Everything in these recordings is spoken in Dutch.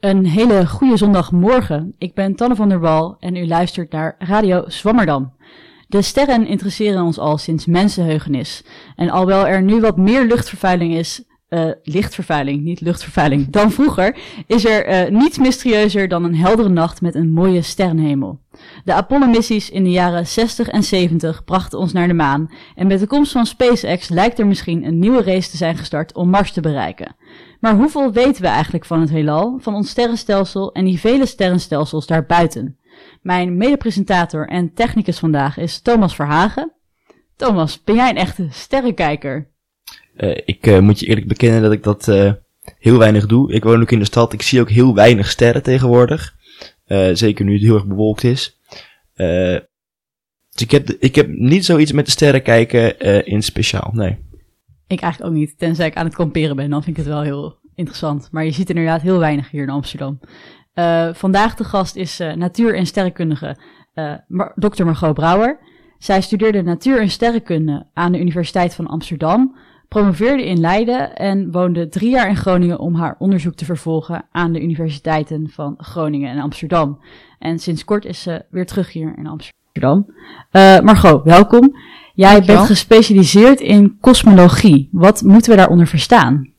Een hele goede zondagmorgen. Ik ben Tanne van der Wal en u luistert naar Radio Zwammerdam. De sterren interesseren ons al sinds mensenheugenis. En alhoewel er nu wat meer luchtvervuiling is, uh, lichtvervuiling, niet luchtvervuiling, dan vroeger, is er uh, niets mysterieuzer dan een heldere nacht met een mooie sterrenhemel. De Apollo-missies in de jaren 60 en 70 brachten ons naar de maan en met de komst van SpaceX lijkt er misschien een nieuwe race te zijn gestart om Mars te bereiken. Maar hoeveel weten we eigenlijk van het heelal, van ons sterrenstelsel en die vele sterrenstelsels daarbuiten? Mijn medepresentator en technicus vandaag is Thomas Verhagen. Thomas, ben jij een echte sterrenkijker? Uh, ik uh, moet je eerlijk bekennen dat ik dat uh, heel weinig doe. Ik woon ook in de stad. Ik zie ook heel weinig sterren tegenwoordig. zeker nu het heel erg bewolkt is. dus ik heb, ik heb niet zoiets met de sterren kijken in speciaal, nee. Ik eigenlijk ook niet, tenzij ik aan het kamperen ben. Dan vind ik het wel heel interessant. Maar je ziet er inderdaad heel weinig hier in Amsterdam. vandaag de gast is natuur- en sterrenkundige Mar Dr. Margot Brouwer. Zij studeerde natuur- en sterrenkunde aan de Universiteit van Amsterdam promoveerde in Leiden en woonde drie jaar in Groningen om haar onderzoek te vervolgen aan de universiteiten van Groningen en Amsterdam. En sinds kort is ze weer terug hier in Amsterdam. Uh, Margot, welkom. Jij bent gespecialiseerd in kosmologie. Wat moeten we daaronder verstaan?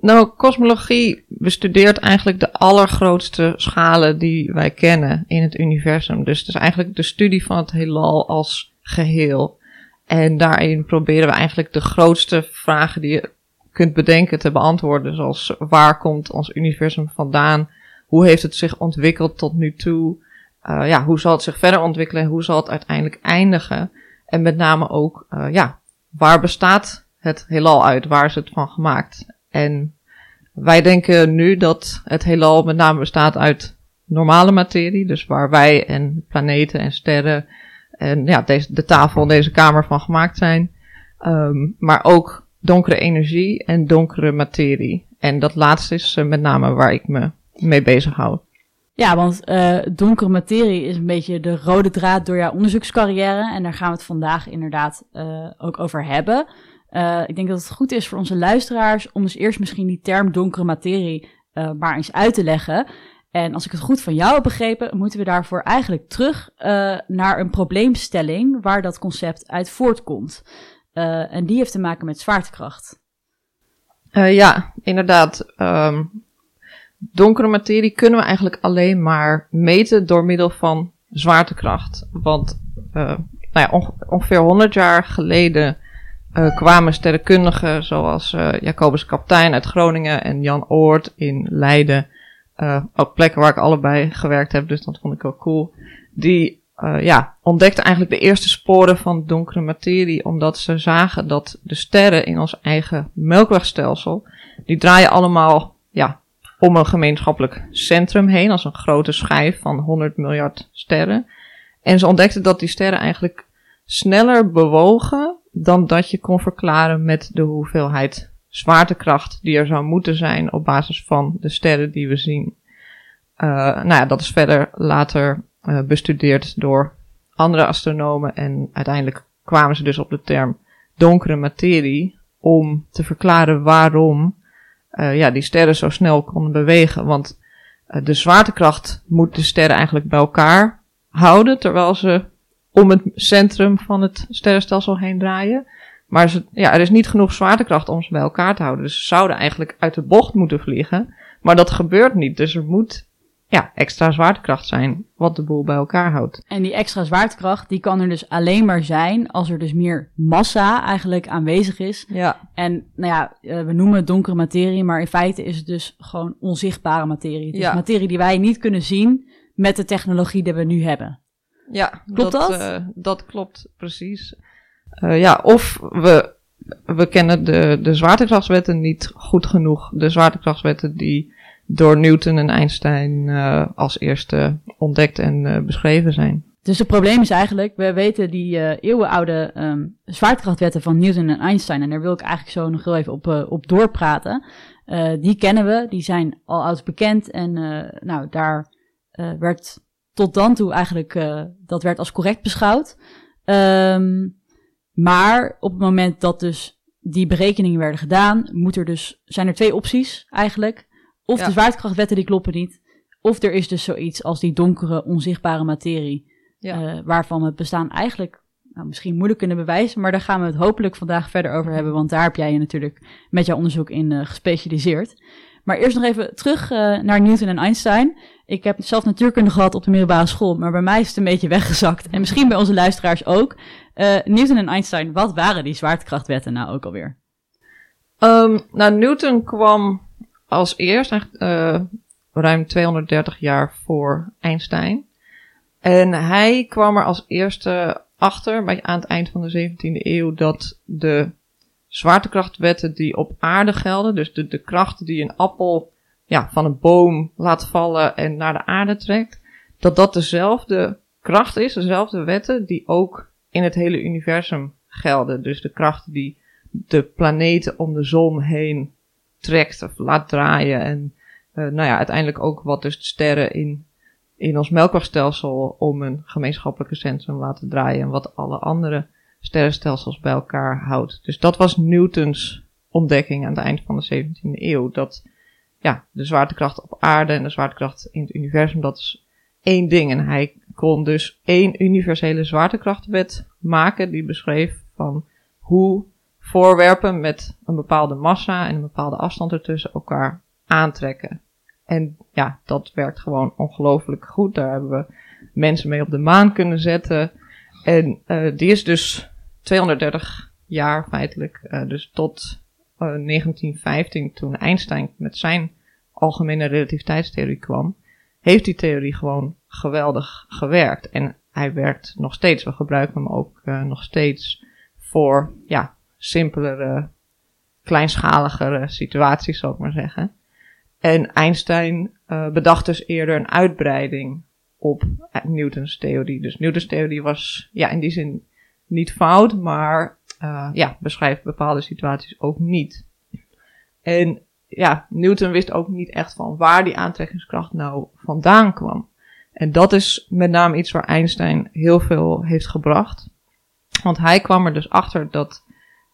Nou, kosmologie bestudeert eigenlijk de allergrootste schalen die wij kennen in het universum. Dus het is eigenlijk de studie van het heelal als geheel. En daarin proberen we eigenlijk de grootste vragen die je kunt bedenken te beantwoorden. Zoals waar komt ons universum vandaan? Hoe heeft het zich ontwikkeld tot nu toe? Uh, ja, hoe zal het zich verder ontwikkelen? Hoe zal het uiteindelijk eindigen? En met name ook, uh, ja, waar bestaat het heelal uit? Waar is het van gemaakt? En wij denken nu dat het heelal met name bestaat uit normale materie. Dus waar wij en planeten en sterren en ja, deze, de tafel en deze kamer van gemaakt zijn. Um, maar ook donkere energie en donkere materie. En dat laatste is uh, met name waar ik me mee bezig hou. Ja, want uh, donkere materie is een beetje de rode draad door jouw onderzoekscarrière. En daar gaan we het vandaag inderdaad uh, ook over hebben. ik denk dat het goed is voor onze luisteraars om dus eerst misschien die term donkere materie maar eens uit te leggen. En als ik het goed van jou heb begrepen, moeten we daarvoor eigenlijk terug uh, naar een probleemstelling waar dat concept uit voortkomt. Uh, en die heeft te maken met zwaartekracht. Uh, ja, inderdaad. Um, donkere materie kunnen we eigenlijk alleen maar meten door middel van zwaartekracht. Want nou ja, onge ongeveer 100 jaar geleden kwamen sterrenkundigen zoals Jacobus Kaptein uit Groningen en Jan Oort in Leiden ook plekken waar ik allebei gewerkt heb, dus dat vond ik ook cool. Die ja, ontdekten eigenlijk de eerste sporen van donkere materie, omdat ze zagen dat de sterren in ons eigen melkwegstelsel, die draaien allemaal ja, om een gemeenschappelijk centrum heen, als een grote schijf van 100 miljard sterren. En ze ontdekten dat die sterren eigenlijk sneller bewogen dan dat je kon verklaren met de hoeveelheid zwaartekracht die er zou moeten zijn op basis van de sterren die we zien. Uh, nou ja, dat is verder later uh, bestudeerd door andere astronomen en uiteindelijk kwamen ze dus op de term donkere materie om te verklaren waarom uh, ja, die sterren zo snel konden bewegen. Want de zwaartekracht moet de sterren eigenlijk bij elkaar houden terwijl ze om het centrum van het sterrenstelsel heen draaien. Maar ze, ja, er is niet genoeg zwaartekracht om ze bij elkaar te houden. Dus ze zouden eigenlijk uit de bocht moeten vliegen. Maar dat gebeurt niet. Dus er moet ja, extra zwaartekracht zijn wat de boel bij elkaar houdt. En die extra zwaartekracht die kan er dus alleen maar zijn als er dus meer massa eigenlijk aanwezig is. Ja. En nou ja, eh, we noemen het donkere materie, maar in feite is het dus gewoon onzichtbare materie. Het is ja. materie die wij niet kunnen zien met de technologie die we nu hebben. Ja, klopt dat? Dat, uh, dat klopt precies. Uh, ja, of we, we kennen de, de zwaartekrachtswetten niet goed genoeg. De zwaartekrachtswetten die door Newton en Einstein uh, als eerste ontdekt en uh, beschreven zijn. Dus het probleem is eigenlijk, we weten die uh, eeuwenoude um, zwaartekrachtwetten van Newton en Einstein, en daar wil ik eigenlijk zo nog heel even op, op doorpraten. Die kennen we, die zijn al oud bekend en nou, daar werd tot dan toe eigenlijk, dat werd als correct beschouwd. Um, maar op het moment dat dus die berekeningen werden gedaan, moet er dus, zijn er twee opties eigenlijk. Of Ja. de zwaartekrachtwetten die kloppen niet. Of er is dus zoiets als die donkere, onzichtbare materie. Ja. eh, waarvan we het bestaan eigenlijk nou, misschien moeilijk kunnen bewijzen. Maar daar gaan we het hopelijk vandaag verder over hebben. Want daar heb jij je natuurlijk met jouw onderzoek in eh, gespecialiseerd. Maar eerst nog even terug eh, naar Newton en Einstein. Ik heb zelf natuurkunde gehad op de middelbare school. Maar bij mij is het een beetje weggezakt. En misschien bij onze luisteraars ook. Newton en Einstein, wat waren die zwaartekrachtwetten nou ook alweer? Ehm, nou, Newton kwam als eerst, eh, ruim 230 jaar voor Einstein. En hij kwam er als eerste achter, bij, aan het eind van de 17e eeuw, dat de zwaartekrachtwetten die op aarde gelden, dus de, de kracht die een appel ja, van een boom laat vallen en naar de aarde trekt, dat dat dezelfde kracht is, dezelfde wetten die ook in het hele universum gelden. Dus de kracht die de planeten om de zon heen trekt of laat draaien. En eh, nou ja, uiteindelijk ook wat dus de sterren in, in ons melkwegstelsel om een gemeenschappelijke centrum laten draaien. En wat alle andere sterrenstelsels bij elkaar houdt. Dus dat was Newtons ontdekking aan het eind van de 17e eeuw. Dat ja, de zwaartekracht op aarde en de zwaartekracht in het universum, dat is één ding. En hij kon dus één universele zwaartekrachtwet maken die beschreef van hoe voorwerpen met een bepaalde massa en een bepaalde afstand ertussen elkaar aantrekken. En ja, dat werkt gewoon ongelooflijk goed. Daar hebben we mensen mee op de maan kunnen zetten. En eh, die is dus 230 jaar feitelijk, eh, dus tot eh, 1915 toen Einstein met zijn algemene relativiteitstheorie kwam, heeft die theorie gewoon geweldig gewerkt. En hij werkt nog steeds. We gebruiken hem ook eh, nog steeds voor ja, simpelere, kleinschaligere situaties, zou ik maar zeggen. En Einstein eh, bedacht dus eerder een uitbreiding op eh, Newtons theorie. Dus Newtons theorie was ja, in die zin niet fout, maar eh, ja, beschrijft bepaalde situaties ook niet. En ja, Newton wist ook niet echt van waar die aantrekkingskracht nou vandaan kwam. En dat is met name iets waar Einstein heel veel heeft gebracht. Want hij kwam er dus achter dat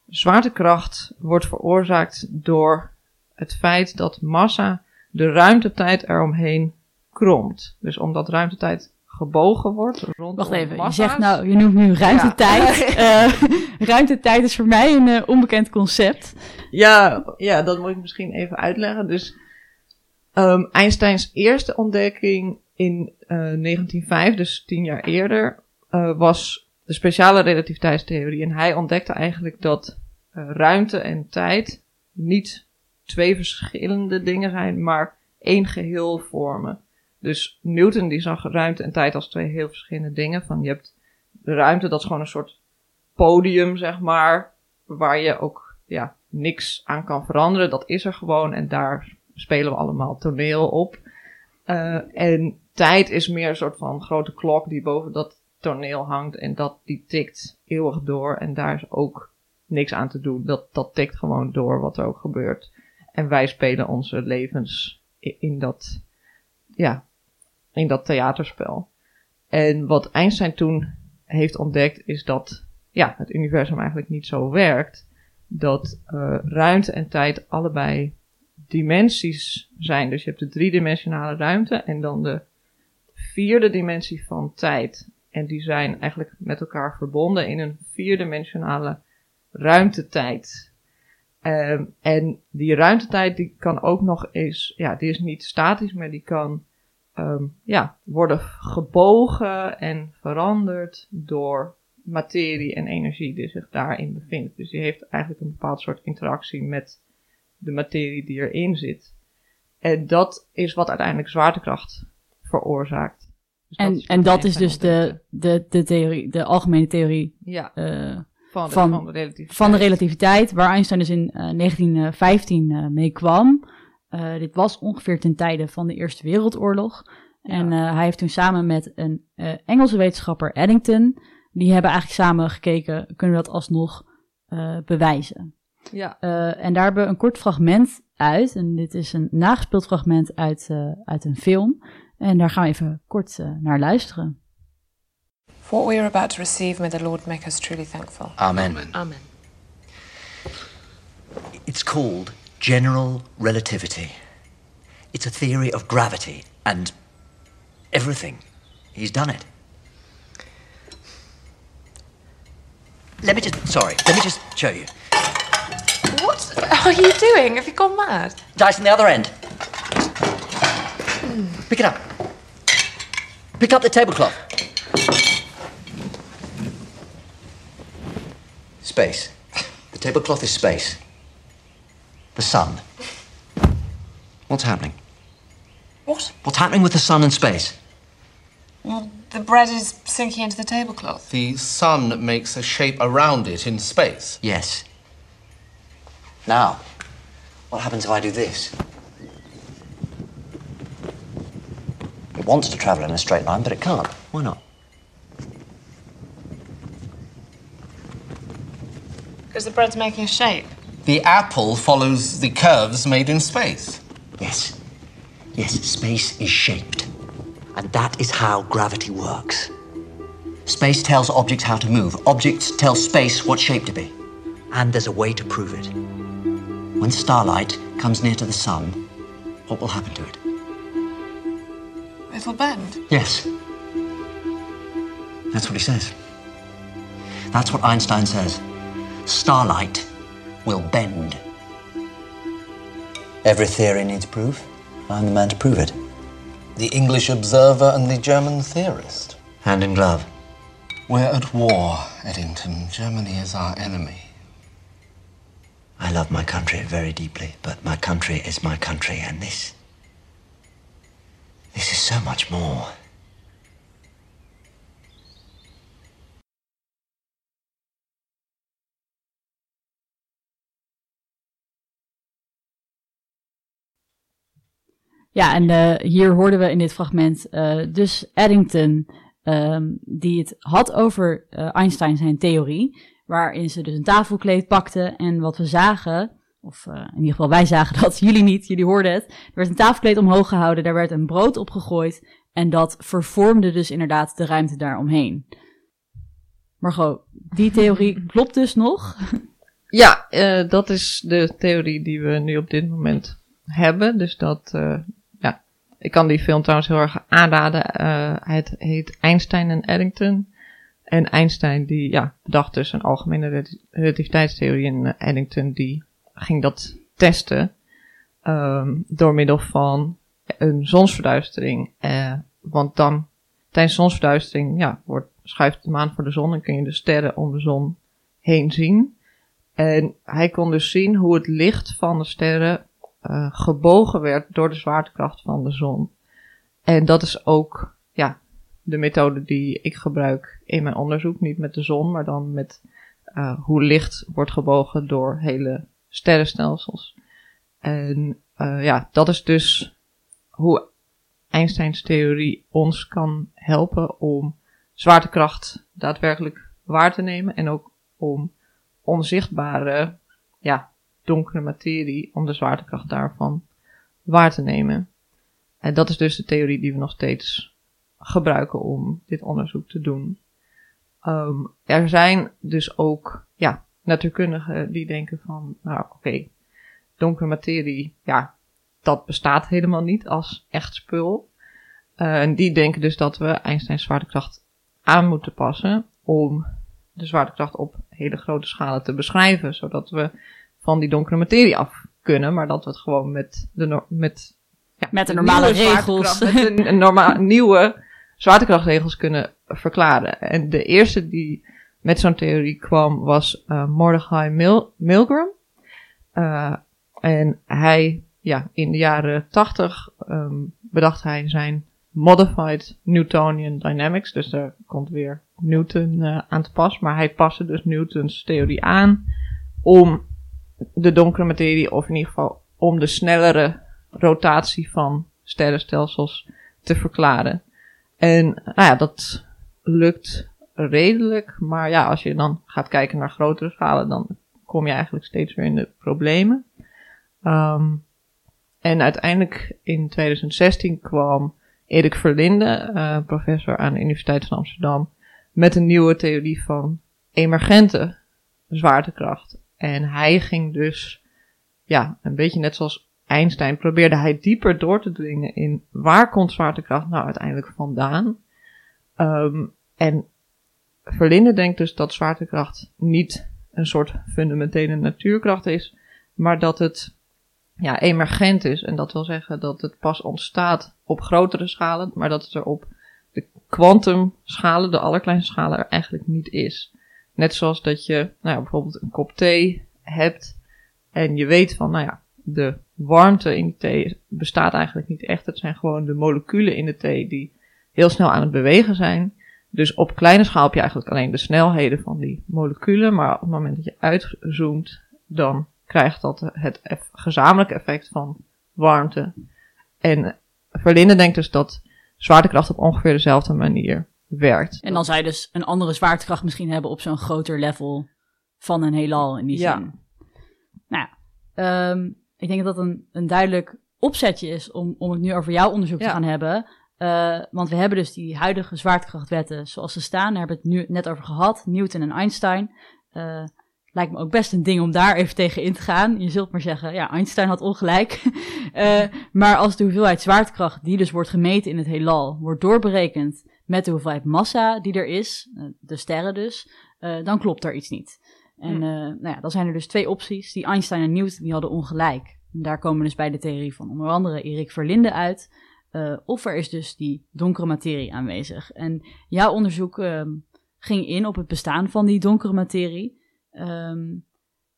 zwaartekracht wordt veroorzaakt door het feit dat massa de ruimtetijd eromheen kromt. Dus omdat ruimtetijd gebogen wordt rondom Wacht even, je zegt nou, je noemt nu ruimtetijd. Eh, ruimtetijd is voor mij een eh, onbekend concept. Ja, ja, dat moet ik misschien even uitleggen. Dus ehm, Einsteins eerste ontdekking in eh 1905, dus tien jaar eerder, was de speciale relativiteitstheorie. En hij ontdekte eigenlijk dat eh, ruimte en tijd niet twee verschillende dingen zijn, maar één geheel vormen. Dus Newton die zag ruimte en tijd als twee heel verschillende dingen. Van je hebt de ruimte, dat is gewoon een soort podium, zeg maar, waar je ook ja, niks aan kan veranderen. Dat is er gewoon en daar spelen we allemaal toneel op. Eh, en tijd is meer een soort van grote klok die boven dat toneel hangt en dat die tikt eeuwig door en daar is ook niks aan te doen. Dat, dat tikt gewoon door wat er ook gebeurt. En wij spelen onze levens in, dat, ja, in dat theaterspel. En wat Einstein toen heeft ontdekt is dat ja, het universum eigenlijk niet zo werkt. Dat eh, ruimte en tijd allebei dimensies zijn. Dus je hebt de driedimensionale ruimte en dan de vierde dimensie van tijd. En die zijn eigenlijk met elkaar verbonden in een vierdimensionale ruimtetijd. Ehm, en die ruimtetijd die kan ook nog eens, ja, die is niet statisch, maar die kan ehm, ja, worden gebogen en veranderd door materie en energie die zich daarin bevindt. Dus die heeft eigenlijk een bepaald soort interactie met de materie die erin zit. En dat is wat uiteindelijk zwaartekracht veroorzaakt. En, wat en dat is dus de, de, de theorie, de algemene theorie Ja, eh, van de, van- van, de relativiteit. van de relativiteit, waar Einstein dus in eh, 1915 eh, mee kwam. Eh, dit was ongeveer ten tijde van de Eerste Wereldoorlog. En eh, hij heeft toen samen met een eh, Engelse wetenschapper, Eddington, die hebben eigenlijk samen gekeken, kunnen we dat alsnog eh, bewijzen. Ja, Eh, en daar hebben we een kort fragment uit. En dit is een nagespeeld fragment uit, eh, uit een film. En daar gaan we even kort eh, naar luisteren. For what we are about to receive, may the Lord make us truly thankful. Amen. Amen. It's called general relativity. It's a theory of gravity and everything. He's done it. Let me just, sorry, let me just show you. What are you doing? Have you gone mad? Dice on the other end. Pick it up. Pick up the tablecloth. Space. The tablecloth is space. The sun. What's happening? What? What's happening with the sun and space? Well, the bread is sinking into the tablecloth. The sun makes a shape around it in space. Yes. Now, what happens if I do this? Wants to travel in a straight line, but it can't. Why not? Because the bread's making a shape. The apple follows the curves made in space. Yes. Yes, space is shaped. And that is how gravity works. Space tells objects how to move. Objects tell space what shape to be. And there's a way to prove it. When starlight comes near to the sun, what will happen to it? It'll bend. Yes. That's what he says. That's what Einstein says. Starlight will bend. Every theory needs proof. I'm the man to prove it. The English observer and the German theorist. Hand in glove. We're at war, Eddington. Germany is our enemy. I love my country very deeply, but my country is my country, and this. Is. Ja, en eh, hier hoorden we in dit fragment eh, dus Eddington, ehm, die het had over eh, Einstein zijn theorie, waarin ze dus een tafelkleed pakte en wat we zagen, of in ieder geval wij zagen dat, jullie niet, jullie hoorden het, er werd een tafelkleed omhoog gehouden, daar werd een brood op gegooid en dat vervormde dus inderdaad de ruimte daaromheen. Margot, die theorie klopt dus nog? Ja, uh, dat is de theorie die we nu op dit moment hebben. Dus dat, uh, ja, ik kan die film trouwens heel erg aanraden. Het heet Einstein en Eddington. En Einstein die, ja, bedacht dus een algemene relativiteitstheorie en Eddington die ging dat testen. Um, door middel van een zonsverduistering. want dan, tijdens zonsverduistering, ja, wordt, schuift de maan voor de zon en kun je de sterren om de zon heen zien. En hij kon dus zien hoe het licht van de sterren uh, gebogen werd door de zwaartekracht van de zon. En dat is ook ja, de methode die ik gebruik in mijn onderzoek. Niet met de zon, maar dan met uh, hoe licht wordt gebogen door hele sterrenstelsels. En uh, ja, dat is dus hoe Einsteins theorie ons kan helpen om zwaartekracht daadwerkelijk waar te nemen en ook om onzichtbare, ja, donkere materie, om de zwaartekracht daarvan waar te nemen. En dat is dus de theorie die we nog steeds gebruiken om dit onderzoek te doen. Um, er zijn dus ook, ja, natuurkundigen die denken van, nou oké, okay, donkere materie, ja, dat bestaat helemaal niet als echt spul. Uh, en die denken dus dat we Einsteins zwaartekracht aan moeten passen om de zwaartekracht op hele grote schalen te beschrijven, zodat we van die donkere materie af kunnen, maar dat we het gewoon met de, no met, ja, met de normale regels, met de norma nieuwe zwaartekrachtregels kunnen verklaren. En de eerste die met zo'n theorie kwam was uh, Milgram. Uh, en hij, ja, in de jaren tachtig um, bedacht hij zijn Modified Newtonian Dynamics. Dus daar komt weer Newton uh, aan te pas. Maar hij paste dus Newtons theorie aan om de donkere materie, of in ieder geval om de snellere rotatie van sterrenstelsels te verklaren. En nou ja, dat lukt redelijk. Maar ja, als je dan gaat kijken naar grotere schalen, dan kom je eigenlijk steeds weer in de problemen. Um, en uiteindelijk in 2016 kwam Erik Verlinde, uh, professor aan de Universiteit van Amsterdam, met een nieuwe theorie van emergente zwaartekracht. En hij ging dus, ja, een beetje net zoals Einstein probeerde hij dieper door te dringen in waar komt zwaartekracht nou uiteindelijk vandaan. Ehm, en Verlinde denkt dus dat zwaartekracht niet een soort fundamentele natuurkracht is, maar dat het ja, emergent is. En dat wil zeggen dat het pas ontstaat op grotere schalen, maar dat het er op de kwantumschalen, de allerkleinste schalen, er eigenlijk niet is. Net zoals dat je nou bijvoorbeeld een kop thee hebt en je weet van, nou ja, de warmte in die thee bestaat eigenlijk niet echt. Het zijn gewoon de moleculen in de thee die heel snel aan het bewegen zijn. Dus op kleine schaal heb je eigenlijk alleen de snelheden van die moleculen. Maar op het moment dat je uitzoomt, dan krijgt dat het eff gezamenlijke effect van warmte. En Verlinde denkt dus dat zwaartekracht op ongeveer dezelfde manier werkt. En dan je dus een andere zwaartekracht misschien hebben op zo'n groter level van een heelal in die Ja. zin. Nou ja, ehm, ik denk dat dat een, een duidelijk opzetje is om, om het nu over jouw onderzoek te gaan hebben. Eh, want we hebben dus die huidige zwaartekrachtwetten zoals ze staan. Daar hebben we het nu net over gehad. Newton en Einstein. Eh, lijkt me ook best een ding om daar even tegen in te gaan. Je zult maar zeggen, ja, Einstein had ongelijk. Eh, maar als de hoeveelheid zwaartekracht die dus wordt gemeten in het heelal, wordt doorberekend met de hoeveelheid massa die er is, de sterren dus, dan klopt er iets niet. En Hm. nou ja, dan zijn er dus twee opties. Die Einstein en Newton die hadden ongelijk. En daar komen dus bij de theorie van onder andere Erik Verlinde uit. Eh, of er is dus die donkere materie aanwezig. En jouw onderzoek ehm, ging in op het bestaan van die donkere materie. Ehm,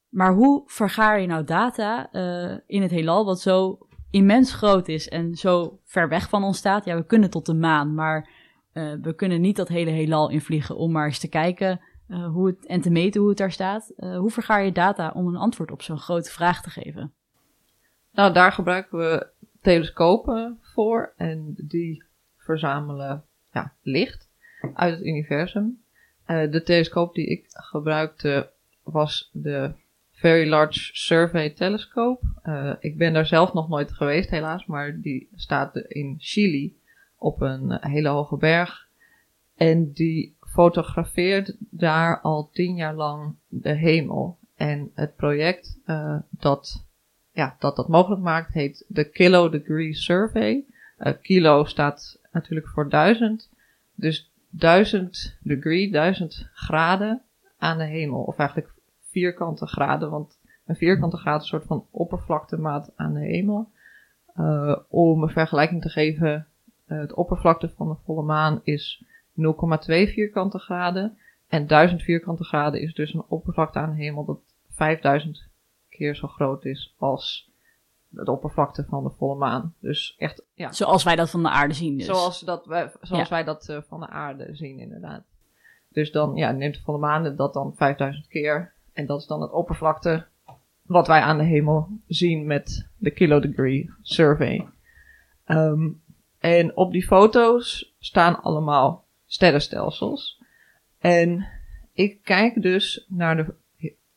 maar hoe vergaar je nou data eh, in het heelal wat zo immens groot is en zo ver weg van ons staat? Ja, we kunnen tot de maan, maar eh, we kunnen niet dat hele heelal invliegen om maar eens te kijken hoe het, en te meten hoe het daar staat. Hoe vergaar je data om een antwoord op zo'n grote vraag te geven? Nou, daar gebruiken we telescopen voor en die verzamelen ja, licht uit het universum. Eh, de telescoop die ik gebruikte was de Very Large Survey Telescope. Eh, ik ben daar zelf nog nooit geweest helaas, maar die staat in Chili op een hele hoge berg. En die fotografeert daar al tien jaar lang de hemel. En het project eh, dat ja, dat dat mogelijk maakt, heet de Kilo Degree Survey. Eh, kilo staat natuurlijk voor duizend. Dus duizend degree, duizend graden aan de hemel. Of eigenlijk vierkante graden, want een vierkante graad is een soort van oppervlaktemaat aan de hemel. Eh, om een vergelijking te geven, eh, het oppervlakte van de volle maan is 0,2 vierkante graden. En 1000 vierkante graden is dus een oppervlakte aan de hemel dat 5000 keer zo groot is als de oppervlakte van de volle maan. Dus echt, ja. Zoals wij dat van de aarde zien dus. Zoals, dat wij, zoals Ja. wij dat eh, van de aarde zien, inderdaad. Dus dan ja, neemt de volle maan dat dan 5000 keer. En dat is dan het oppervlakte wat wij aan de hemel zien met de Kilo Degree Survey. Ehm, en op die foto's staan allemaal sterrenstelsels. En ik kijk dus naar de,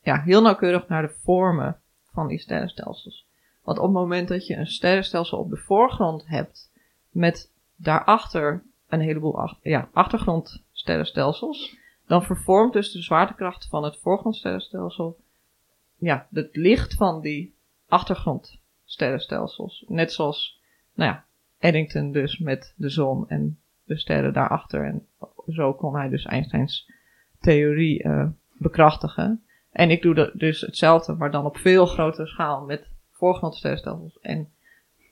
ja, heel nauwkeurig naar de vormen van die sterrenstelsels. Want op het moment dat je een sterrenstelsel op de voorgrond hebt, met daarachter een heleboel ach- ja, achtergrondsterrenstelsels, dan vervormt dus de zwaartekracht van het voorgrondsterrenstelsel ja, het licht van die achtergrondsterrenstelsels. Net zoals, nou ja, Eddington dus met de zon en de sterren daarachter. En zo kon hij dus Einsteins theorie eh, bekrachtigen. En ik doe dus hetzelfde, maar dan op veel grotere schaal met voorgrondsterrenstelsels. En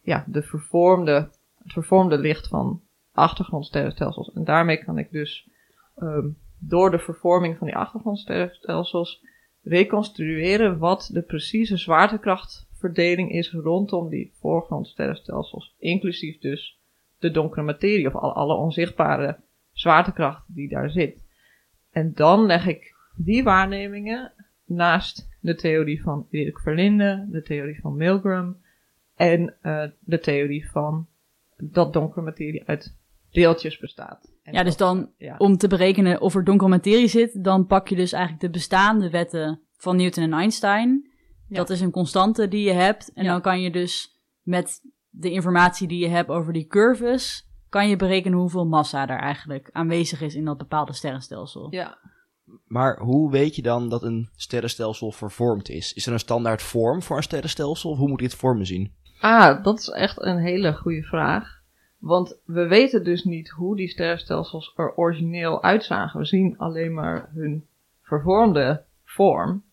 ja, de vervormde, het vervormde licht van achtergrondsterrenstelsels. En daarmee kan ik dus ehm, door de vervorming van die achtergrondsterrenstelsels reconstrueren wat de precieze zwaartekrachtverdeling is rondom die voorgrondsterrenstelsels. Inclusief dus de donkere materie of al, alle onzichtbare zwaartekracht die daar zit. En dan leg ik die waarnemingen naast de theorie van Erik Verlinde, de theorie van Milgram en eh, de theorie van dat donkere materie uit deeltjes bestaat. En Ja, dus dan ja. om te berekenen of er donkere materie zit, dan pak je dus eigenlijk de bestaande wetten van Newton en Einstein. Ja. Dat is een constante die je hebt. En Ja. dan kan je dus met de informatie die je hebt over die curves, kan je berekenen hoeveel massa er eigenlijk aanwezig is in dat bepaalde sterrenstelsel. Ja, Maar hoe weet je dan dat een sterrenstelsel vervormd is? Is er een standaard vorm voor een sterrenstelsel? Of hoe moet het vormen zien? Ah, dat is echt een hele goede vraag. Want we weten dus niet hoe die sterrenstelsels er origineel uitzagen. We zien alleen maar hun vervormde vorm.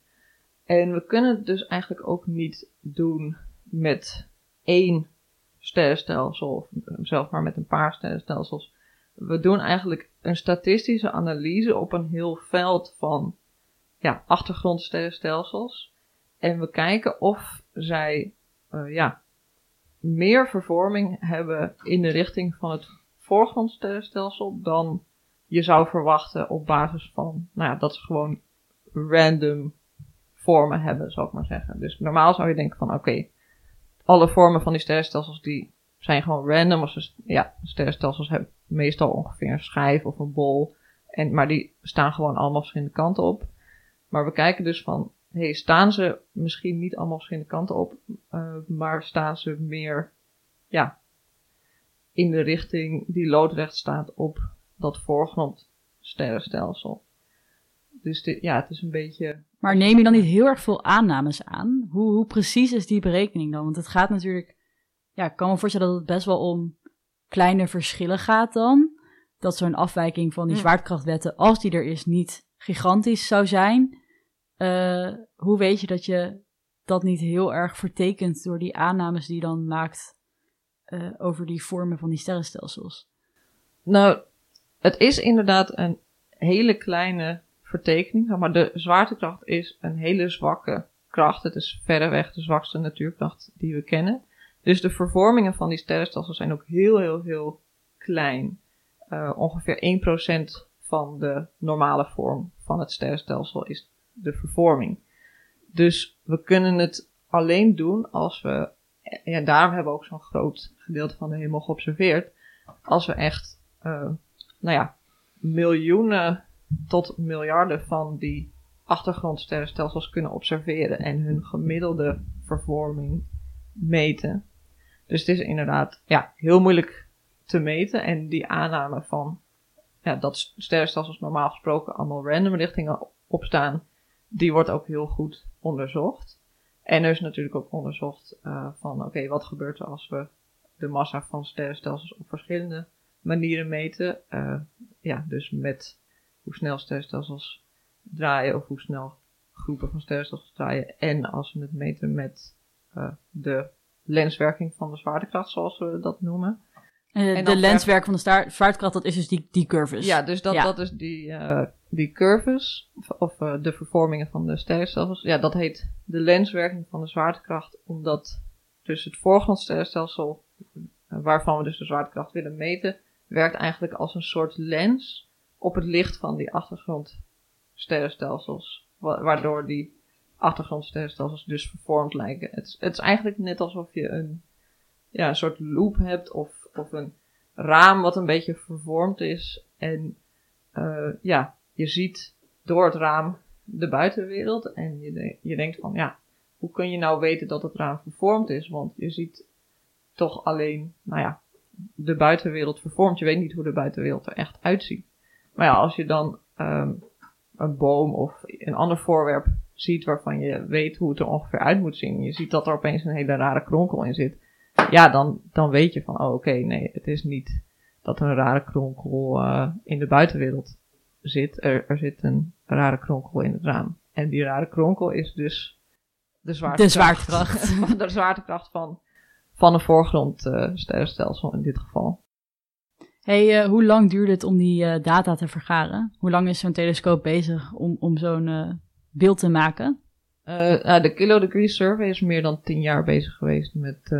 En we kunnen het dus eigenlijk ook niet doen met één sterrenstelsel, of zelfs maar met een paar sterrenstelsels. We doen eigenlijk een statistische analyse op een heel veld van ja, achtergrondsterrenstelsels. En we kijken of zij uh, ja, meer vervorming hebben in de richting van het voorgrondsterrenstelsel dan je zou verwachten op basis van nou ja, dat ze gewoon random vormen hebben, zou ik maar zeggen. Dus normaal zou je denken van oké, alle vormen van die sterrenstelsels die zijn gewoon random. Als ja, sterrenstelsels hebben meestal ongeveer een schijf of een bol. En, maar die staan gewoon allemaal verschillende kanten op. Maar we kijken dus van, hey, staan ze misschien niet allemaal verschillende kanten op, uh, maar staan ze meer, ja, in de richting die loodrecht staat op dat voorgrond sterrenstelsel. Dus dit, ja, het is een beetje. Maar neem je dan niet heel erg veel aannames aan? Hoe, hoe precies is die berekening dan? Want het gaat natuurlijk. Ja, ik kan me voorstellen dat het best wel om kleine verschillen gaat dan. Dat zo'n afwijking van die zwaartekrachtwetten, als die er is, niet gigantisch zou zijn. Uh, hoe weet je dat je dat niet heel erg vertekent door die aannames die je dan maakt uh, over die vormen van die sterrenstelsels? Nou, het is inderdaad een hele kleine vertekening. Maar de zwaartekracht is een hele zwakke kracht. Het is verreweg de zwakste natuurkracht die we kennen. Dus de vervormingen van die sterrenstelsels zijn ook heel, heel, heel klein. Uh, ongeveer 1% van de normale vorm van het sterrenstelsel is de vervorming. Dus we kunnen het alleen doen als we, ja, daarom hebben we ook zo'n groot gedeelte van de hemel geobserveerd, als we echt, uh, nou ja, miljoenen tot miljarden van die achtergrondsterrenstelsels kunnen observeren en hun gemiddelde vervorming meten. Dus het is inderdaad ja, heel moeilijk te meten. En die aanname van ja, dat sterrenstelsels normaal gesproken allemaal random richtingen opstaan, die wordt ook heel goed onderzocht. En er is natuurlijk ook onderzocht uh, van oké, wat gebeurt er als we de massa van sterrenstelsels op verschillende manieren meten. Uh, ja, dus met hoe snel sterrenstelsels draaien of hoe snel groepen van sterrenstelsels draaien. En als we het meten met uh, de lenswerking van de zwaartekracht, zoals we dat noemen. Uh, de lenswerking van de zwaartekracht, dat is dus die, die curves. Ja, dus dat, ja. dat is die, uh, die curves, of de vervormingen van de sterrenstelsels. Ja, dat heet de lenswerking van de zwaartekracht, omdat dus het voorgrondsterrenstelsel, waarvan we dus de zwaartekracht willen meten, werkt eigenlijk als een soort lens op het licht van die achtergrondsterrenstelsels. Waardoor die achtergrondsterrenstelsels dus vervormd lijken. Het het is eigenlijk net alsof je een, ja, soort loop hebt of, of een raam wat een beetje vervormd is. En uh, ja, je ziet door het raam de buitenwereld. En je, je denkt van ja, hoe kun je nou weten dat het raam vervormd is? Want je ziet toch alleen, nou ja, de buitenwereld vervormd. Je weet niet hoe de buitenwereld er echt uitziet. Maar ja, als je dan um, een boom of een ander voorwerp ziet waarvan je weet hoe het er ongeveer uit moet zien. Je ziet dat er opeens een hele rare kronkel in zit. Ja, dan, dan weet je van, oh oké, okay, nee, het is niet dat er een rare kronkel uh, in de buitenwereld zit. Er, er zit een rare kronkel in het raam. En die rare kronkel is dus de zwaartekracht. De zwaartekracht. de zwaartekracht van, van een voorgrond uh, sterrenstelsel in dit geval hey, uh, hoe lang duurde het om die uh, data te vergaren? Hoe lang is zo'n telescoop bezig om, om zo'n uh, beeld te maken? Nou, de Kilo Degree Survey is meer dan tien jaar bezig geweest met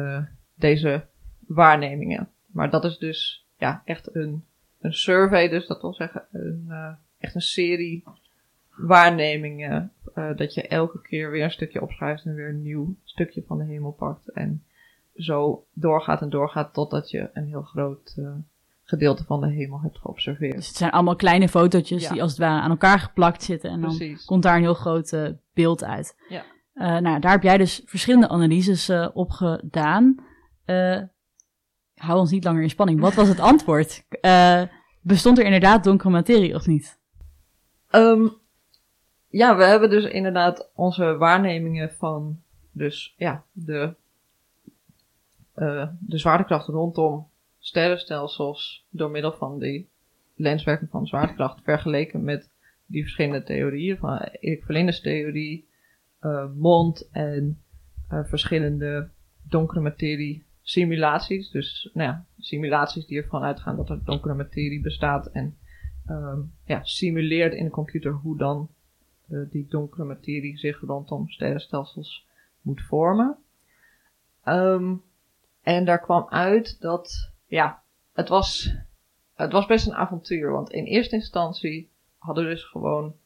deze waarnemingen. Maar dat is dus ja, echt een, een survey, dus dat wil zeggen een, echt een serie waarnemingen. dat je elke keer weer een stukje opschrijft en weer een nieuw stukje van de hemel pakt. En zo doorgaat en doorgaat totdat je een heel groot gedeelte van de hemel hebt geobserveerd. Dus het zijn allemaal kleine fotootjes die als het ware aan elkaar geplakt zitten. En dan komt daar een heel groot uh, beeld uit. Ja. Uh, nou, daar heb jij dus verschillende analyses uh, op gedaan. hou ons niet langer in spanning. Wat was het antwoord? bestond er inderdaad donkere materie of niet? Um, ja, we hebben dus inderdaad onze waarnemingen van dus ja, de eh, de zwaartekracht rondom sterrenstelsels door middel van die lenswerking van zwaartekracht vergeleken met die verschillende theorieën van Erik Verlindes theorie, uh, Mond en uh, verschillende donkere materie simulaties. Dus nou ja, simulaties die ervan uitgaan dat er donkere materie bestaat en um, ja, simuleert in de computer hoe dan uh, die donkere materie zich rondom sterrenstelsels moet vormen. Um, en daar kwam uit dat, ja, het was, het was best een avontuur. Want in eerste instantie hadden we dus gewoon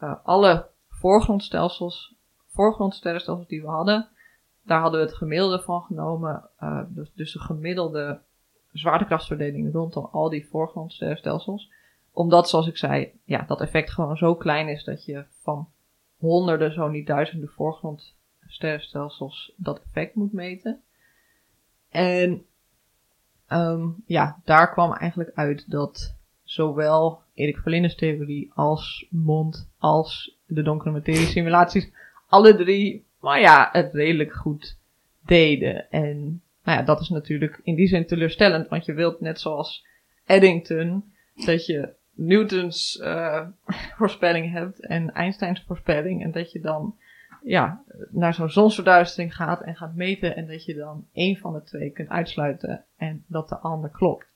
uh, alle voorgrondstelsels, voorgrondsterrenstelsels die we hadden, daar hadden we het gemiddelde van genomen. Uh, dus, dus de gemiddelde zwaartekrachtsverdeling rondom al die voorgrondsterrenstelsels. Omdat, zoals ik zei, ja, dat effect gewoon zo klein is dat je van honderden, zo niet duizenden voorgrondsterrenstelsels dat effect moet meten. En um, ja, daar kwam eigenlijk uit dat zowel Erik Verlindes theorie als Mond als de donkere materie simulaties alle drie, maar ja, het redelijk goed deden. En nou ja, dat is natuurlijk in die zin teleurstellend, want je wilt net zoals Eddington dat je Newtons uh, voorspelling hebt en Einsteins voorspelling en dat je dan ja, naar zo'n zonsverduistering gaat en gaat meten en dat je dan één van de twee kunt uitsluiten en dat de ander klopt.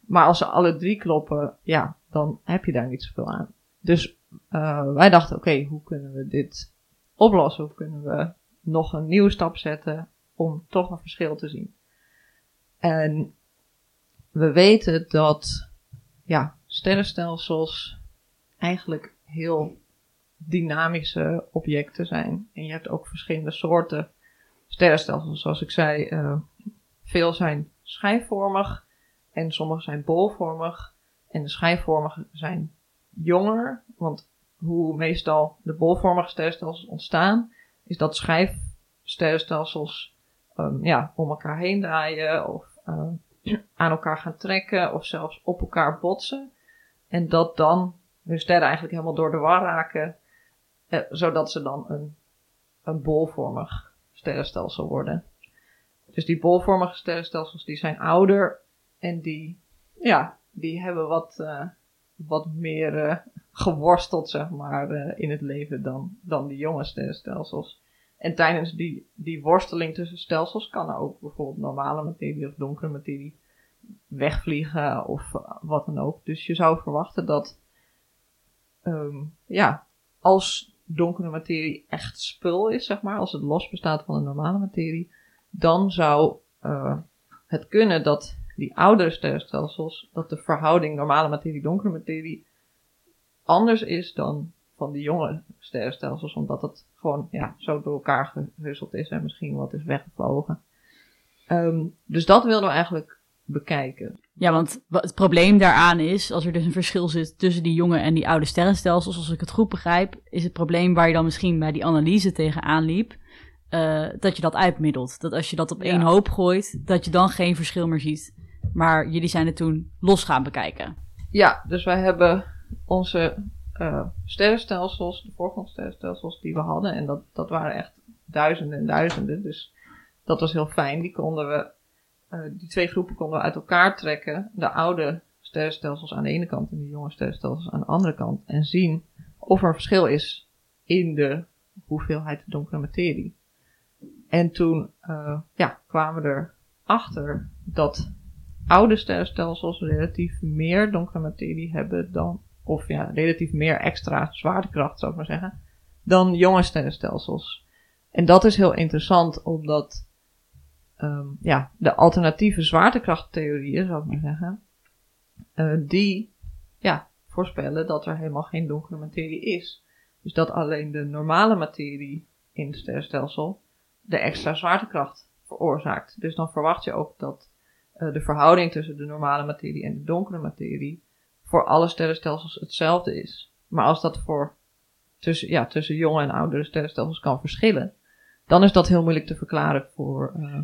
Maar als ze alle drie kloppen, ja, dan heb je daar niet zoveel aan. Dus uh, wij dachten, oké, hoe kunnen we dit oplossen? Hoe kunnen we nog een nieuwe stap zetten om toch een verschil te zien? En we weten dat, ja, sterrenstelsels eigenlijk heel dynamische objecten zijn. En je hebt ook verschillende soorten sterrenstelsels. Zoals ik zei, uh, veel zijn schijfvormig en sommige zijn bolvormig. En de schijfvormige zijn jonger, want hoe meestal de bolvormige sterrenstelsels ontstaan, is dat schijfsterrenstelsels um, ja, om elkaar heen draaien of uh, aan elkaar gaan trekken of zelfs op elkaar botsen. En dat dan hun sterren eigenlijk helemaal door de war raken eh, zodat ze dan een, een bolvormig sterrenstelsel worden. Dus die bolvormige sterrenstelsels die zijn ouder en die, ja, die hebben wat, uh, wat meer uh, geworsteld, zeg maar, uh, in het leven dan, dan die jonge sterrenstelsels. En tijdens die, die worsteling tussen stelsels kan er ook bijvoorbeeld normale materie of donkere materie wegvliegen of wat dan ook. Dus je zou verwachten dat, um, ja, als donkere materie echt spul is, zeg maar, als het los bestaat van de normale materie, dan zou uh, het kunnen dat die oudere sterrenstelsels, dat de verhouding normale materie, donkere materie anders is dan van die jonge sterrenstelsels, omdat het gewoon ja, zo door elkaar gehusteld is en misschien wat is weggevlogen. Um, dus dat wilden we eigenlijk bekijken. Ja, want het probleem daaraan is, als er dus een verschil zit tussen die jonge en die oude sterrenstelsels, als ik het goed begrijp, is het probleem waar je dan misschien bij die analyse tegenaan liep, uh, dat je dat uitmiddelt. Dat als je dat op ja. één hoop gooit, dat je dan geen verschil meer ziet. Maar jullie zijn het toen los gaan bekijken. Ja, dus wij hebben onze uh, sterrenstelsels, de voorgrondsterrenstelsels die we hadden, en dat, dat waren echt duizenden en duizenden, dus dat was heel fijn. Die konden we uh, die twee groepen konden we uit elkaar trekken. De oude sterrenstelsels aan de ene kant en de jonge sterrenstelsels aan de andere kant. En zien of er een verschil is in de hoeveelheid donkere materie. En toen uh, ja, kwamen we erachter dat oude sterrenstelsels relatief meer donkere materie hebben dan, of ja, relatief meer extra zwaartekracht zou ik maar zeggen, dan jonge sterrenstelsels. En dat is heel interessant, omdat um, ja, de alternatieve zwaartekrachttheorieën, zou ik maar zeggen, uh, die ja, voorspellen dat er helemaal geen donkere materie is. Dus dat alleen de normale materie in het sterrenstelsel de extra zwaartekracht veroorzaakt. Dus dan verwacht je ook dat uh, de verhouding tussen de normale materie en de donkere materie voor alle sterrenstelsels hetzelfde is. Maar als dat voor tussen, ja, tussen jonge en oudere sterrenstelsels kan verschillen, dan is dat heel moeilijk te verklaren voor, uh,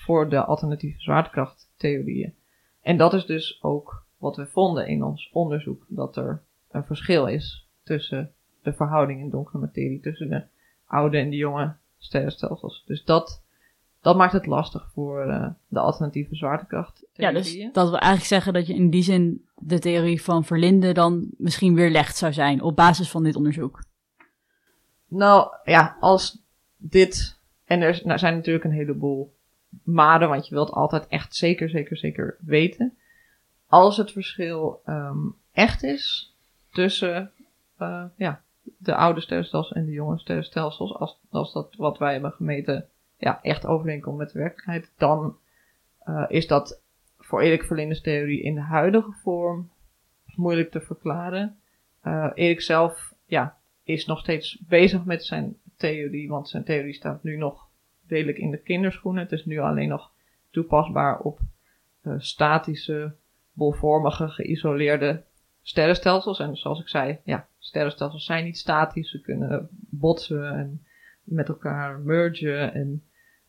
voor de alternatieve zwaartekrachttheorieën. En dat is dus ook wat we vonden in ons onderzoek, dat er een verschil is tussen de verhouding in donkere materie tussen de oude en de jonge sterrenstelsels. Dus dat dat maakt het lastig voor eh, de alternatieve zwaartekracht. Ja, dus dat wil eigenlijk zeggen dat je in die zin de theorie van Verlinde dan misschien weer legt zou zijn op basis van dit onderzoek. Nou ja, als dit. En er nou, zijn natuurlijk een heleboel maden, want je wilt altijd echt zeker, zeker, zeker weten. Als het verschil ehm, echt is tussen uh, ja, de oude sterrenstelsels en de jonge sterrenstelsels, als, als dat wat wij hebben gemeten ja, echt overeenkomt met de werkelijkheid, dan uh, is dat voor Erik Verlinde's theorie in de huidige vorm moeilijk te verklaren. Uh, Erik zelf ja, is nog steeds bezig met zijn theorie, want zijn theorie staat nu nog redelijk in de kinderschoenen. Het is nu alleen nog toepasbaar op uh, statische, bolvormige, geïsoleerde sterrenstelsels. En zoals ik zei, ja, sterrenstelsels zijn niet statisch. Ze kunnen botsen en met elkaar mergen. En